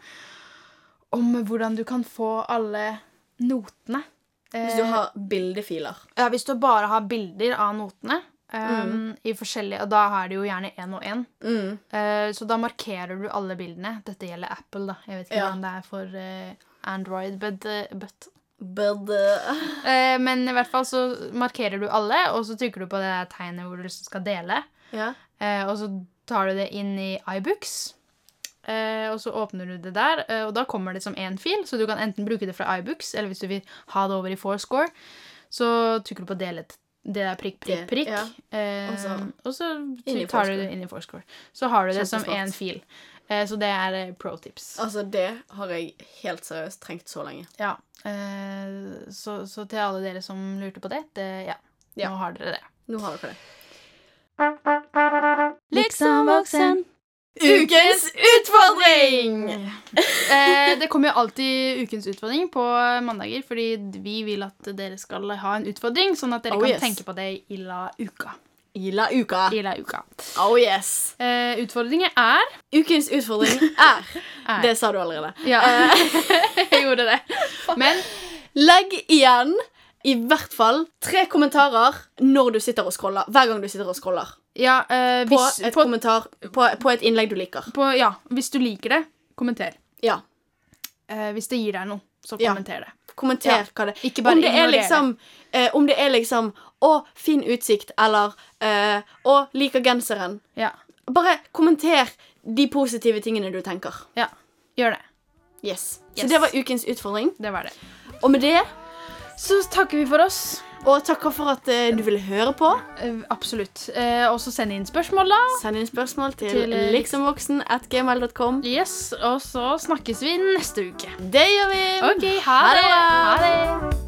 om hvordan du kan få alle notene. Hvis du har bildefiler. ja, hvis du bare har bilder av notene um, Mm. i forskjellige, Og da er det jo gjerne én og én. Mm. Så da markerer du alle bildene. Dette gjelder Apple, da. Jeg vet ikke Ja. om det er for Android, but, but. But, uh, Eh, Men i hvert fall så markerer du alle, og så trykker du på det tegnet hvor du skal dele. ja. Eh, og så tar du det inn i iBooks. Eh, og så åpner du det der, eh, og da kommer det som én fil. Så du kan enten bruke det fra iBooks, eller hvis du vil ha det over i Fourscore, så trykker du på delet. det der prikk, prikk, Det, prikk. ja. Eh, Og så tar du det inn i Fourscore. Så har du det som én fil. Eh, så det er eh, pro tips. Altså, det har jeg helt seriøst trengt så lenge. Ja. Eh, så, så til alle dere som lurte på det, det ja. Ja. Nå har dere det. Nå har dere det. Liksom voksen. Ukens utfordring! Eh, det kommer jo alltid ukens utfordring på mandager, fordi vi vil at dere skal ha en utfordring, sånn at dere Oh, kan yes. tenke på det i la uka. Ila uka. Ila uka. Oh yes. Eh, utfordringen er Ukens utfordring er er. Det sa du allerede. Ja, jeg gjorde det. Men Legg igjen i hvert fall tre kommentarer når du sitter og scroller. Hver gang du sitter og scroller. ja, eh, På hvis, et på, kommentar på, på et innlegg du liker. på, ja, hvis du liker det, kommenter. Ja. Eh, hvis det gir deg noe, så Ja. kommenter det. Kommenter Ja, hva det ikke bare om det er ignorer det. liksom eh, Om det er liksom Å, fin utsikt, eller eh, Å, liker genseren. Ja, Bare kommenter de positive tingene du tenker. ja. Gjør det. Yes. Så det var ukens utfordring. Det var det. Og med det Så takker vi for oss. Og takker for at eh, du ville høre på. Eh, absolutt. Eh, og så send inn spørsmål, da. Send inn spørsmål til, Til, eh, liksomvoksen at gmail.com. Yes, Og så snakkes vi neste uke. Det gjør vi. OK, ha, Ha det det. bra. Ha det.